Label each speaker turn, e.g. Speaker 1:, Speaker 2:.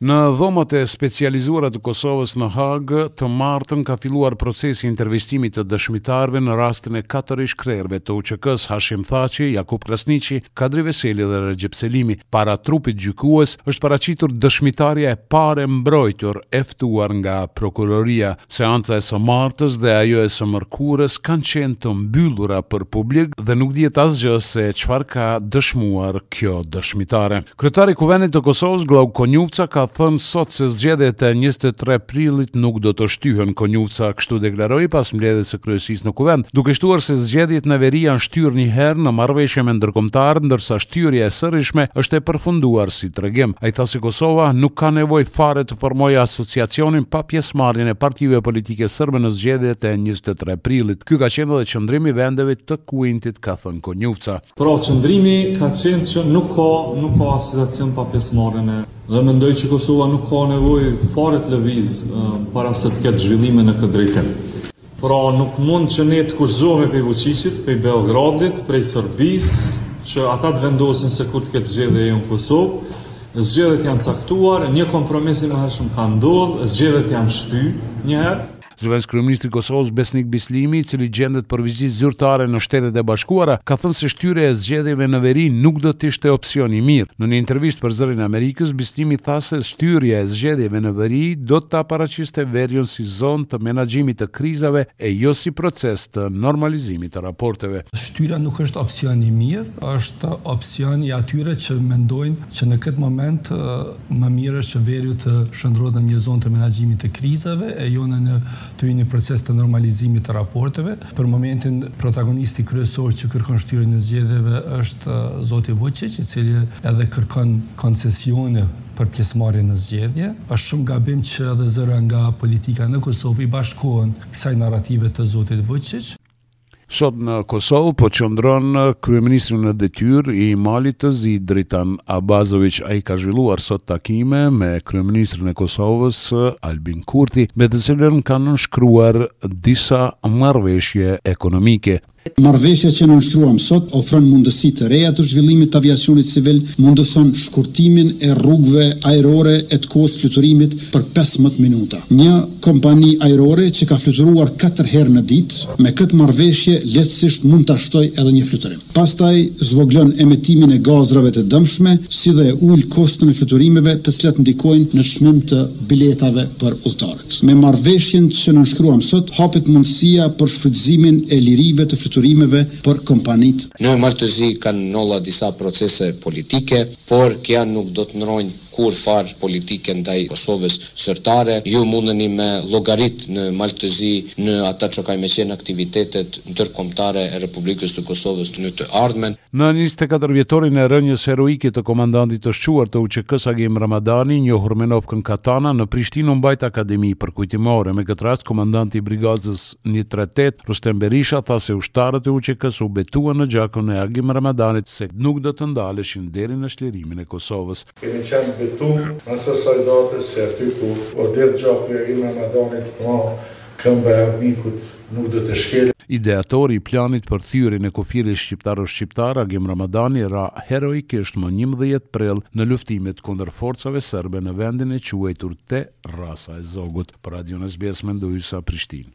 Speaker 1: Në dhomat e specializuara të Kosovës në Hagë, të martën ka filluar procesi i intervistimit të dëshmitarëve në rastin e katër ish-krerëve të UÇK-së, Hashim Thaçi, Jakup Krasniqi, Kadri Veseli dhe Rexhep Selimi. Para trupit gjykues është paraqitur dëshmitarja e parë e mbrojtur e ftuar nga prokuroria. Seanca e së martës dhe ajo e së mërkurës kanë qenë të mbyllura për publik dhe nuk dihet asgjë se çfarë ka dëshmuar kjo dëshmitare. Kryetari i Kuvendit të Kosovës, Glauk Konjufca ka thënë sot se zgjedhjet e njëzet e tre prillit nuk do të shtyhen. Konjufca kështu deklaroi pas mbledhjes së kryesisë në Kuvend, duke shtuar se zgjedhjet në veri janë shtyrë një herë në marrëveshje me ndërkombëtarët, ndërsa shtyrja e sërishme është e përfunduar si tregim. Ai tha se Kosova nuk ka nevojë fare të formojë asociacionin pa pjesëmarrjen e partive politike sërbe në zgjedhjet e njëzet e tre prillit. Ky ka qenë edhe qëndrimi i vendeve të QUINT-it, ka thënë Konjufca.
Speaker 2: Pra, qëndrimi ka qenë që nuk ka nuk ka asociacion pa pjesëmarrjen e dhe mendoj që Kosova nuk ka nevojë fare të lëvizë para se të ketë zhvillime në këtë drejtim. Pra nuk mund që ne të kushtëzohemi prej Vuçiqit, prej Belgradit, prej Sërbisë, që ata të vendosin se kur të ketë zgjedhje jo në Kosovë. Zgjedhjet janë caktuar, një kompromis i mëhershëm ka ndodhë, zgjedhjet janë shty një herë.
Speaker 1: Zëvendëskryeministri i Kosovës, Besnik Bislimi, i cili gjendet për vizitë zyrtare në Shtetet e Bashkuara, ka thënë se shtyrja e zgjedhjeve në veri nuk do të ishte opsion i mirë. Në një intervistë për Zërin e Amerikës, Bislimi tha se shtyrja e zgjedhjeve në veri do ta paraqiste veriun si zonë të menaxhimit të krizave e jo si proces të normalizimit të raporteve.
Speaker 3: Shtyrja nuk është opsion i mirë, është opsion i atyre që mendojnë që në këtë moment më mirë është që veriu të shndërrohet në një zonë të menaxhimit të krizave e jo në një të hyjë në një proces të normalizimit të raporteve. Për momentin protagonisti kryesor që kërkon shtyrjen e zgjedhjeve është zoti Vuçiç, i cili edhe kërkon koncesione për pjesëmarrje në zgjedhje. Është shumë gabim që edhe zëra nga politika në Kosovë i bashkohen kësaj narrative të zotit Vuçiç.
Speaker 1: Sot në Kosovë po qëndron kryeministri në detyrë i Malit të Zi, Dritan Abazoviç. Ai ka zhvilluar sot takime me kryeministrin e Kosovës, Albin Kurti, me të cilën kanë nënshkruar disa marrëveshje ekonomike.
Speaker 4: Marrëveshja që nënshkruam sot ofron mundësi të reja të zhvillimit të aviacionit civil, mundëson shkurtimin e rrugëve aerore e të kohës fluturimit për pesëmbëdhjetë minuta. Një kompani aerore që ka fluturuar katër herë në ditë, me këtë marrëveshje lehtësisht mund ta shtojë edhe një fluturim. Pastaj zvogëlon emetimin e gazrave të dëmshme, si dhe e ul koston e fluturimeve, të cilat ndikojnë në çmim të biletave për udhëtarë. Me marrëveshjen që nënshkruam sot, hapet mundësia për shfrytëzimin e lirive të fluturimeve për kompanitë.
Speaker 5: Në Mal të Zi kanë ndodh disa procese politike, por kjo nuk do të ndërrojë kurrfarë politike ndaj Kosovës zyrtare. Ju mundeni me llogarit në Mal të Zi në ata që ka me qenë aktivitetet ndërkombëtare e Republikës së Kosovës në të ardhmen.
Speaker 1: Në njëzet e katër vjetorin e rënies heroike të komandantit të shquar të UÇK-së Agim Ramadani, njohur me nofkën Katana, në Prishtinë u mbajt akademi përkujtimore. Me këtë rast, komandanti i Brigadës një tre tetë, Rrustem Berisha, tha se ushtarët e UÇK-së u betuan në gjakun e Agim Ramadanit se nuk do të ndaleshin deri në çlirimin e Kosovës.
Speaker 6: Kemi qenë betu mes asaj date se aty ku o derdh gjaku i Agim Ramadanit ma këmba e armikut nuk do të shkel.
Speaker 1: Ideatori i planit për thyerjen e kufirit shqiptaro-shqiptar, Agim Ramadani, ra heroikisht më njëmbëdhjetë prill në luftimet kundër forcave serbe në vendin e quajtur Te Rrasa e Zogut. Për Radion SBS, Mendu Hysa, Prishtinë.